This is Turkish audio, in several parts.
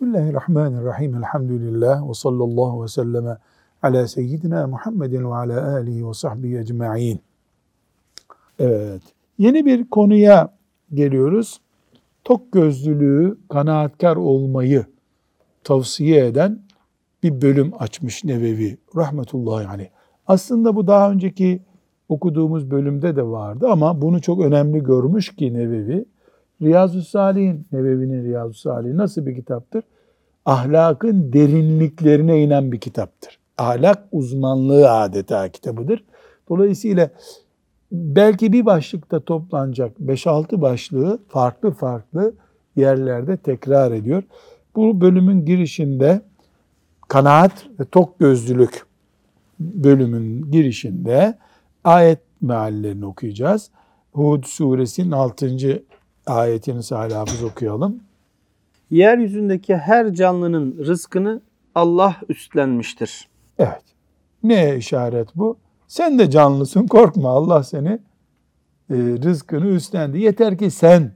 Bismillahirrahmanirrahim. Elhamdülillah ve sallallahu ve selleme ala seyyidina Muhammedin ve ala alihi ve sahbihi ecma'in. Evet. Yeni bir konuya geliyoruz. Tok gözlülüğü, kanaatkar olmayı tavsiye eden bir bölüm açmış Nevevi rahmetullahi aleyh. Aslında bu daha önceki okuduğumuz bölümde de vardı ama bunu çok önemli görmüş ki Nevevi. Riyazu Salih'in, Nevevi'nin Riyazu Salih nasıl bir kitaptır? Ahlakın derinliklerine inen bir kitaptır. Ahlak uzmanlığı adeta kitabıdır. Dolayısıyla belki bir başlıkta toplanacak 5-6 başlığı farklı farklı yerlerde tekrar ediyor. Bu bölümün girişinde kanaat ve tok gözlülük bölümün girişinde ayet meallerini okuyacağız. Hud suresinin 6 ayetini Salih Hafız okuyalım. Yeryüzündeki her canlının rızkını Allah üstlenmiştir. Evet. Ne işaret bu? Sen de canlısın korkma Allah seni e, rızkını üstlendi. Yeter ki sen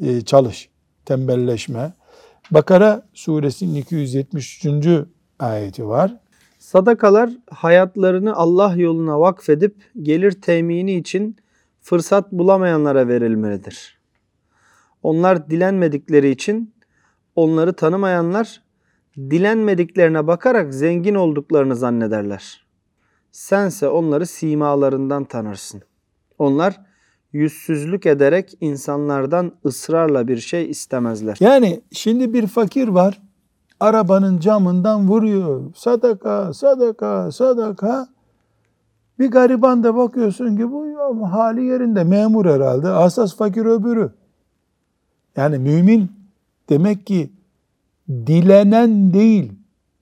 e, çalış, tembelleşme. Bakara suresinin 273. ayeti var. Sadakalar hayatlarını Allah yoluna vakfedip gelir temini için fırsat bulamayanlara verilmelidir. Onlar dilenmedikleri için onları tanımayanlar dilenmediklerine bakarak zengin olduklarını zannederler. Sense onları simalarından tanırsın. Onlar yüzsüzlük ederek insanlardan ısrarla bir şey istemezler. Yani şimdi bir fakir var. Arabanın camından vuruyor. Sadaka, sadaka, sadaka. Bir gariban da bakıyorsun ki bu hali yerinde memur herhalde. Asas fakir öbürü. Yani mümin demek ki dilenen değil,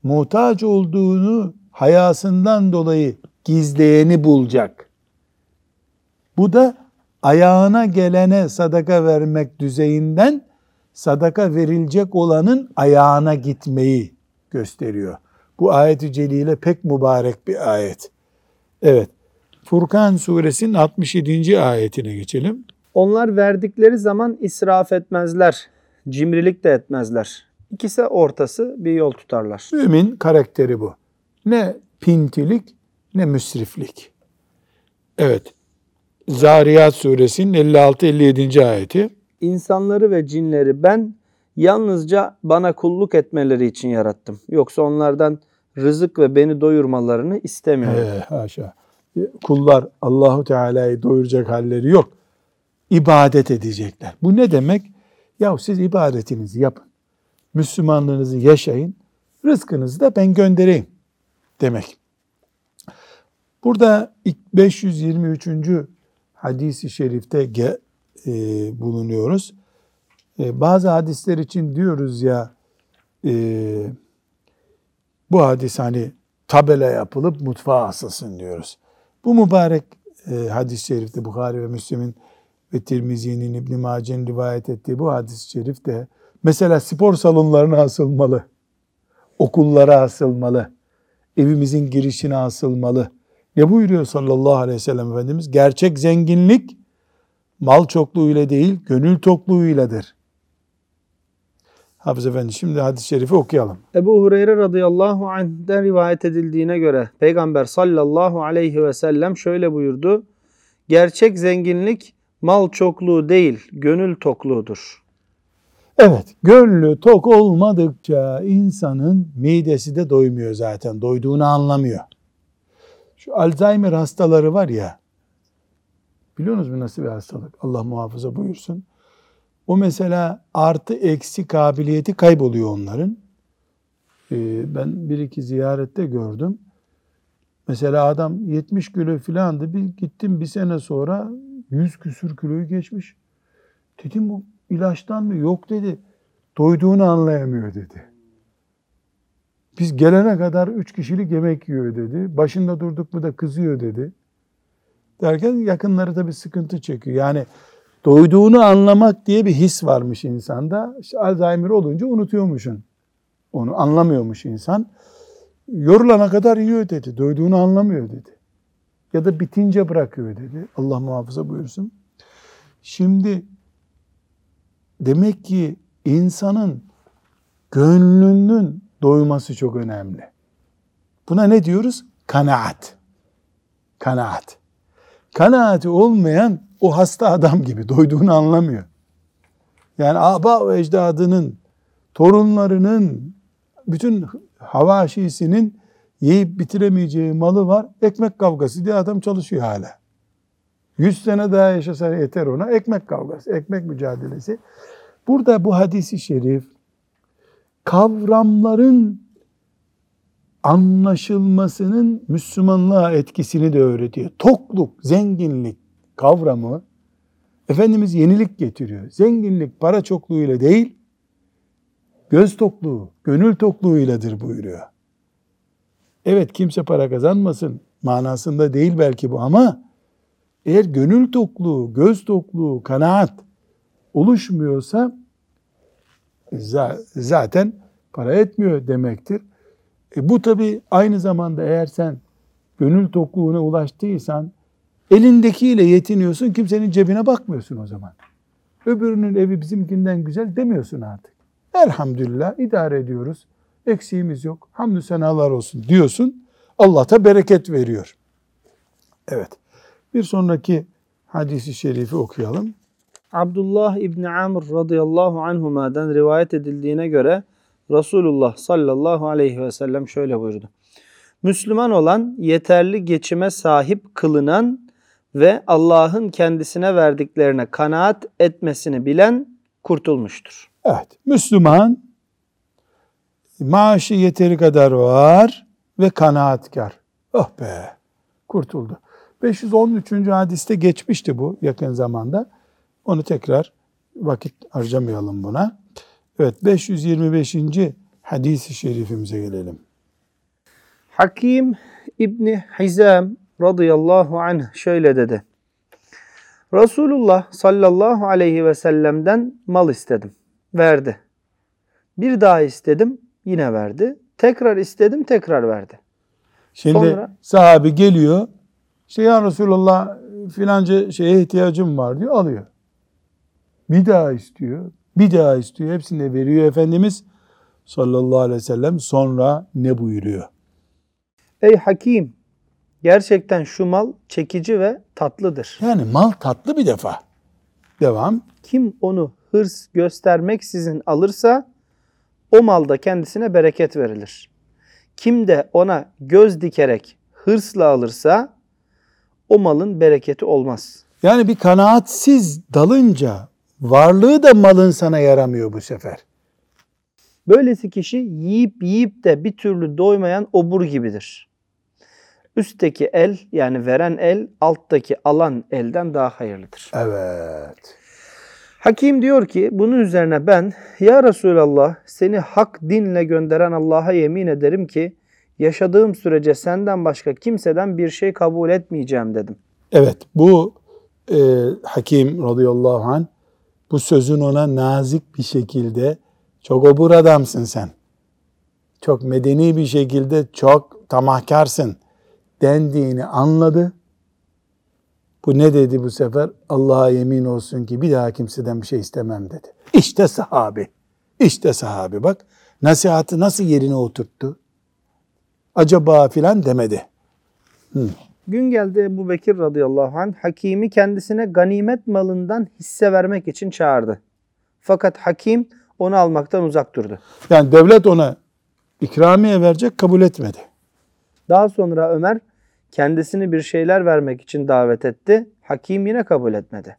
muhtaç olduğunu hayasından dolayı gizleyeni bulacak. Bu da ayağına gelene sadaka vermek düzeyinden sadaka verilecek olanın ayağına gitmeyi gösteriyor. Bu ayet-i celile pek mübarek bir ayet. Evet. Furkan suresinin 67. ayetine geçelim. Onlar verdikleri zaman israf etmezler. Cimrilik de etmezler. İkisi ortası bir yol tutarlar. Mümin karakteri bu. Ne pintilik ne müsriflik. Evet. Zariyat suresinin 56-57. ayeti. İnsanları ve cinleri ben yalnızca bana kulluk etmeleri için yarattım. Yoksa onlardan rızık ve beni doyurmalarını istemiyorum. He, haşa. Kullar Allahu Teala'yı doyuracak halleri yok ibadet edecekler. Bu ne demek? Ya siz ibadetinizi yapın. Müslümanlığınızı yaşayın. Rızkınızı da ben göndereyim demek. Burada 523. hadisi şerifte e, bulunuyoruz. E, bazı hadisler için diyoruz ya e, bu hadis hani tabela yapılıp mutfağa asılsın diyoruz. Bu mübarek e, hadis-i şerifte Bukhari ve Müslim'in ve Tirmizi'nin İbn Mace'nin rivayet ettiği bu hadis-i şerif de mesela spor salonlarına asılmalı, okullara asılmalı, evimizin girişine asılmalı. Ne buyuruyor sallallahu aleyhi ve sellem Efendimiz? Gerçek zenginlik mal çokluğuyla değil, gönül tokluğuyladır. Hafız Efendi şimdi hadis-i şerifi okuyalım. Ebu Hureyre radıyallahu anh'den rivayet edildiğine göre Peygamber sallallahu aleyhi ve sellem şöyle buyurdu. Gerçek zenginlik mal çokluğu değil, gönül tokluğudur. Evet, gönlü tok olmadıkça insanın midesi de doymuyor zaten. Doyduğunu anlamıyor. Şu Alzheimer hastaları var ya, biliyorsunuz mu nasıl bir hastalık? Allah muhafaza buyursun. O mesela artı eksi kabiliyeti kayboluyor onların. Ee, ben bir iki ziyarette gördüm. Mesela adam 70 kilo filandı. Bir gittim bir sene sonra Yüz küsür kiloyu geçmiş. Dedim bu ilaçtan mı? Yok dedi. Doyduğunu anlayamıyor dedi. Biz gelene kadar üç kişilik yemek yiyor dedi. Başında durduk mu da kızıyor dedi. Derken yakınları da bir sıkıntı çekiyor. Yani doyduğunu anlamak diye bir his varmış insanda. İşte Alzheimer olunca unutuyormuşsun. Onu anlamıyormuş insan. Yorulana kadar yiyor dedi. Doyduğunu anlamıyor dedi ya da bitince bırakıyor dedi. Allah muhafaza buyursun. Şimdi demek ki insanın Gönlünün doyması çok önemli. Buna ne diyoruz? Kanaat. Kanaat. Kanaati olmayan o hasta adam gibi doyduğunu anlamıyor. Yani aba ve ecdadının, torunlarının, bütün havaşisinin yiyip bitiremeyeceği malı var. Ekmek kavgası diye adam çalışıyor hala. Yüz sene daha yaşasa yeter ona. Ekmek kavgası, ekmek mücadelesi. Burada bu hadisi şerif kavramların anlaşılmasının Müslümanlığa etkisini de öğretiyor. Tokluk, zenginlik kavramı Efendimiz yenilik getiriyor. Zenginlik para çokluğuyla değil, göz tokluğu, gönül tokluğuyladır buyuruyor. Evet kimse para kazanmasın manasında değil belki bu ama eğer gönül tokluğu, göz tokluğu, kanaat oluşmuyorsa zaten para etmiyor demektir. E bu tabi aynı zamanda eğer sen gönül tokluğuna ulaştıysan elindekiyle yetiniyorsun kimsenin cebine bakmıyorsun o zaman. Öbürünün evi bizimkinden güzel demiyorsun artık. Elhamdülillah idare ediyoruz. Eksiğimiz yok. Hamdü senalar olsun diyorsun. Allah da bereket veriyor. Evet. Bir sonraki hadisi şerifi okuyalım. Abdullah İbni Amr radıyallahu anhuma'dan rivayet edildiğine göre Resulullah sallallahu aleyhi ve sellem şöyle buyurdu. Müslüman olan yeterli geçime sahip kılınan ve Allah'ın kendisine verdiklerine kanaat etmesini bilen kurtulmuştur. Evet, Müslüman maaşı yeteri kadar var ve kanaatkar. Oh be, kurtuldu. 513. hadiste geçmişti bu yakın zamanda. Onu tekrar vakit harcamayalım buna. Evet 525. hadisi şerifimize gelelim. Hakim İbni Hizam radıyallahu anh şöyle dedi. Resulullah sallallahu aleyhi ve sellem'den mal istedim. Verdi. Bir daha istedim yine verdi. Tekrar istedim tekrar verdi. Şimdi Sonra, sahabi geliyor. İşte ya Resulullah filanca şeye ihtiyacım var diyor alıyor. Bir daha istiyor. Bir daha istiyor. Hepsini veriyor Efendimiz sallallahu aleyhi ve sellem. Sonra ne buyuruyor? Ey hakim gerçekten şu mal çekici ve tatlıdır. Yani mal tatlı bir defa. Devam. Kim onu hırs göstermek sizin alırsa o malda kendisine bereket verilir. Kim de ona göz dikerek hırsla alırsa o malın bereketi olmaz. Yani bir kanaatsiz dalınca varlığı da malın sana yaramıyor bu sefer. Böylesi kişi yiyip yiyip de bir türlü doymayan obur gibidir. Üstteki el yani veren el alttaki alan elden daha hayırlıdır. Evet. Hakim diyor ki bunun üzerine ben ya Resulallah seni hak dinle gönderen Allah'a yemin ederim ki yaşadığım sürece senden başka kimseden bir şey kabul etmeyeceğim dedim. Evet bu e, Hakim radıyallahu anh bu sözün ona nazik bir şekilde çok obur adamsın sen. Çok medeni bir şekilde çok tamahkarsın dendiğini anladı. Bu ne dedi bu sefer? Allah'a yemin olsun ki bir daha kimseden bir şey istemem dedi. İşte sahabi. İşte sahabi bak. Nasihatı nasıl yerine oturttu? Acaba filan demedi. Hı. Gün geldi Ebu Bekir radıyallahu anh hakimi kendisine ganimet malından hisse vermek için çağırdı. Fakat hakim onu almaktan uzak durdu. Yani devlet ona ikramiye verecek kabul etmedi. Daha sonra Ömer kendisini bir şeyler vermek için davet etti. Hakim yine kabul etmedi.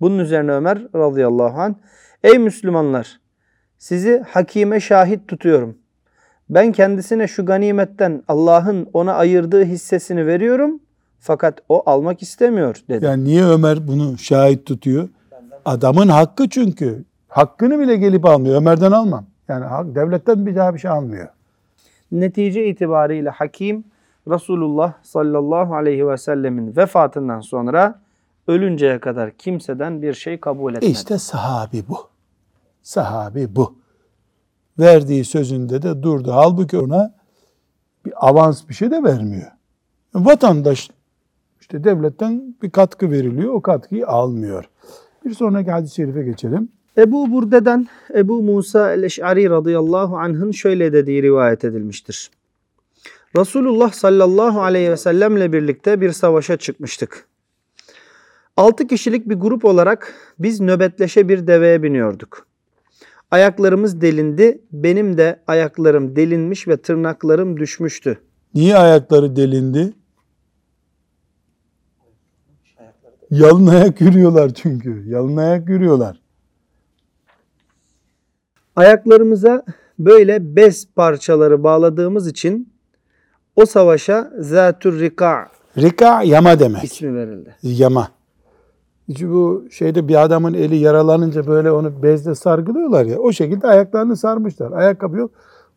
Bunun üzerine Ömer radıyallahu anh Ey Müslümanlar sizi hakime şahit tutuyorum. Ben kendisine şu ganimetten Allah'ın ona ayırdığı hissesini veriyorum fakat o almak istemiyor dedi. Yani niye Ömer bunu şahit tutuyor? Adamın hakkı çünkü. Hakkını bile gelip almıyor. Ömer'den almam. Yani devletten bir daha bir şey almıyor. Netice itibariyle hakim Resulullah sallallahu aleyhi ve sellemin vefatından sonra ölünceye kadar kimseden bir şey kabul etmedi. İşte sahabi bu. Sahabi bu verdiği sözünde de durdu. Halbuki ona bir avans bir şey de vermiyor. Vatandaş işte devletten bir katkı veriliyor. O katkıyı almıyor. Bir sonraki hadis-i şerife geçelim. Ebu Burde'den Ebu Musa el-Eş'ari radıyallahu anh'ın şöyle dediği rivayet edilmiştir. Resulullah sallallahu aleyhi ve sellemle birlikte bir savaşa çıkmıştık. Altı kişilik bir grup olarak biz nöbetleşe bir deveye biniyorduk. Ayaklarımız delindi, benim de ayaklarım delinmiş ve tırnaklarım düşmüştü. Niye ayakları delindi? Yalın ayak yürüyorlar çünkü. Yalın ayak yürüyorlar. Ayaklarımıza böyle bez parçaları bağladığımız için o savaşa Zatür Rika Rika yama demek. ismi verildi. Yama. Hiç bu şeyde bir adamın eli yaralanınca böyle onu bezle sargılıyorlar ya. O şekilde ayaklarını sarmışlar. Ayakkabı yok.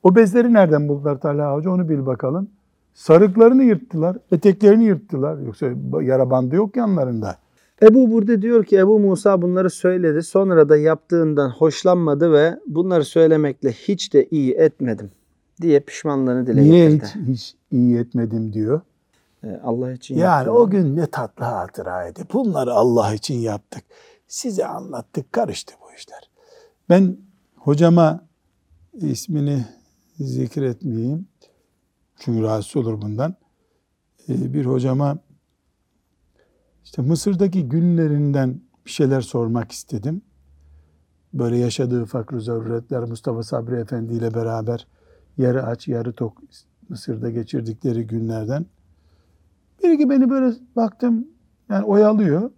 O bezleri nereden buldular Talha Hoca onu bil bakalım. Sarıklarını yırttılar. Eteklerini yırttılar. Yoksa yara bandı yok yanlarında. Ebu Burde diyor ki Ebu Musa bunları söyledi. Sonra da yaptığından hoşlanmadı ve bunları söylemekle hiç de iyi etmedim diye pişmanlığını dile Niye getirdi. hiç, hiç iyi etmedim diyor. Ee, Allah için Yani yaptı. o gün ne tatlı hatıraydı. Bunları Allah için yaptık. Size anlattık. Karıştı bu işler. Ben hocama ismini zikretmeyeyim. Çünkü rahatsız olur bundan. Ee, Bir hocama işte Mısır'daki günlerinden bir şeyler sormak istedim. Böyle yaşadığı fakr zaruretler Mustafa Sabri Efendi ile beraber yarı aç yarı tok Mısır'da geçirdikleri günlerden. Bir ki beni böyle baktım yani oyalıyor.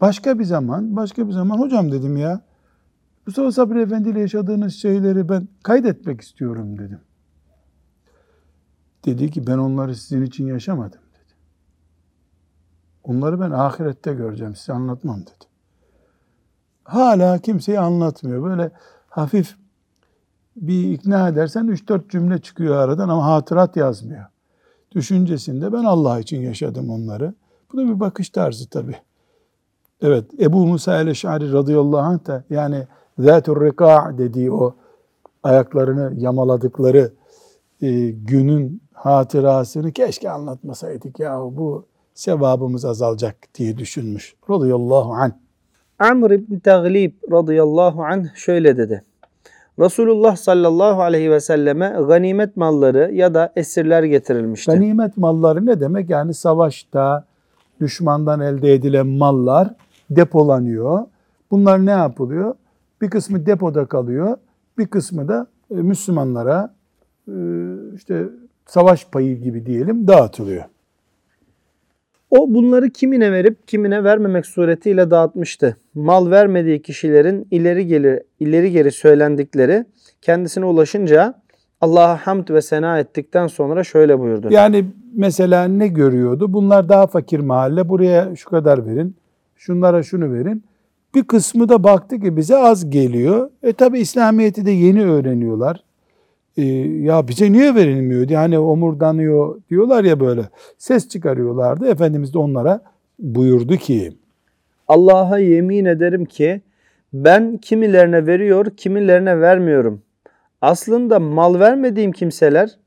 Başka bir zaman, başka bir zaman hocam dedim ya. Mustafa Sabri Efendi ile yaşadığınız şeyleri ben kaydetmek istiyorum dedim. Dedi ki ben onları sizin için yaşamadım dedi. Onları ben ahirette göreceğim size anlatmam dedi. Hala kimseye anlatmıyor. Böyle hafif bir ikna edersen 3-4 cümle çıkıyor aradan ama hatırat yazmıyor düşüncesinde ben Allah için yaşadım onları. Bu da bir bakış tarzı tabi. Evet Ebu Musa el-Eş'ari radıyallahu anh da yani Zâtur Rika dediği o ayaklarını yamaladıkları e, günün hatırasını keşke anlatmasaydık ya bu sevabımız azalacak diye düşünmüş. Radıyallahu anh. Amr ibn Taglib radıyallahu anh şöyle dedi. Resulullah sallallahu aleyhi ve selleme ganimet malları ya da esirler getirilmişti. Ganimet malları ne demek? Yani savaşta düşmandan elde edilen mallar depolanıyor. Bunlar ne yapılıyor? Bir kısmı depoda kalıyor, bir kısmı da e, Müslümanlara e, işte savaş payı gibi diyelim dağıtılıyor. O bunları kimine verip kimine vermemek suretiyle dağıtmıştı. Mal vermediği kişilerin ileri geri, ileri geri söylendikleri kendisine ulaşınca Allah'a hamd ve sena ettikten sonra şöyle buyurdu. Yani mesela ne görüyordu? Bunlar daha fakir mahalle, buraya şu kadar verin, şunlara şunu verin. Bir kısmı da baktı ki bize az geliyor. E tabi İslamiyet'i de yeni öğreniyorlar. E, ya bize niye verilmiyor? Yani omurdanıyor diyorlar ya böyle. Ses çıkarıyorlardı. Efendimiz de onlara buyurdu ki Allah'a yemin ederim ki ben kimilerine veriyor, kimilerine vermiyorum. Aslında mal vermediğim kimseler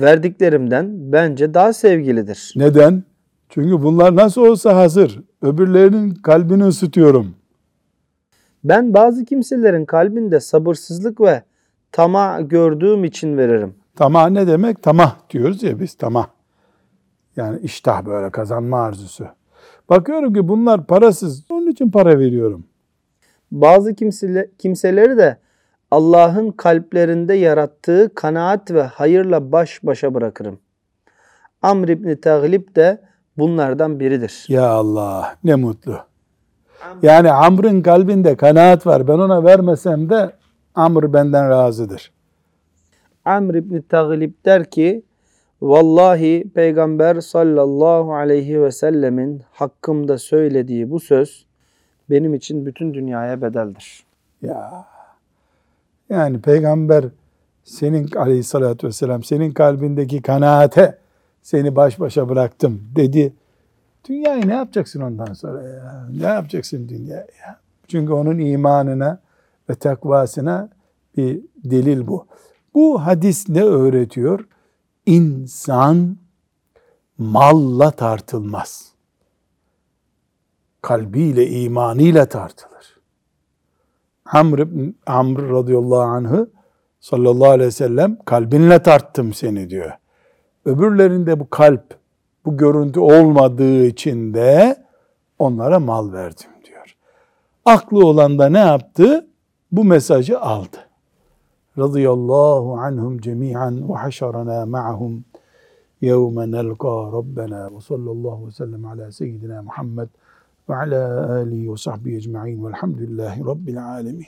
verdiklerimden bence daha sevgilidir. neden? Çünkü bunlar nasıl olsa hazır. Öbürlerinin kalbini ısıtıyorum. Ben bazı kimselerin kalbinde sabırsızlık ve tama gördüğüm için veririm. Tamah ne demek? Tamah diyoruz ya biz tamah. Yani iştah böyle kazanma arzusu. Bakıyorum ki bunlar parasız. Onun için para veriyorum. Bazı kimsele, kimseleri de Allah'ın kalplerinde yarattığı kanaat ve hayırla baş başa bırakırım. Amr İbni Taglib de bunlardan biridir. Ya Allah ne mutlu. Yani Amr'ın kalbinde kanaat var. Ben ona vermesem de Amr benden razıdır. Amr İbni Taglib der ki Vallahi Peygamber sallallahu aleyhi ve sellemin hakkımda söylediği bu söz benim için bütün dünyaya bedeldir. Ya yani peygamber senin aleyhissalatü vesselam senin kalbindeki kanaate seni baş başa bıraktım dedi. Dünyayı ne yapacaksın ondan sonra ya? Ne yapacaksın dünyayı ya? Çünkü onun imanına ve takvasına bir delil bu. Bu hadis ne öğretiyor? İnsan malla tartılmaz. Kalbiyle, imanıyla tartılır. Amr Amr radıyallahu anh'ı sallallahu aleyhi ve sellem kalbinle tarttım seni diyor. Öbürlerinde bu kalp, bu görüntü olmadığı için de onlara mal verdim diyor. Aklı olan da ne yaptı? Bu mesajı aldı. Radıyallahu anhum cemi'an ve haşarana ma'hum yevme nelqa Rabbena ve sallallahu ve sellem ala seyyidina Muhammed ve ala alihi ve sahbihi ecma'in velhamdülillahi rabbil alemin.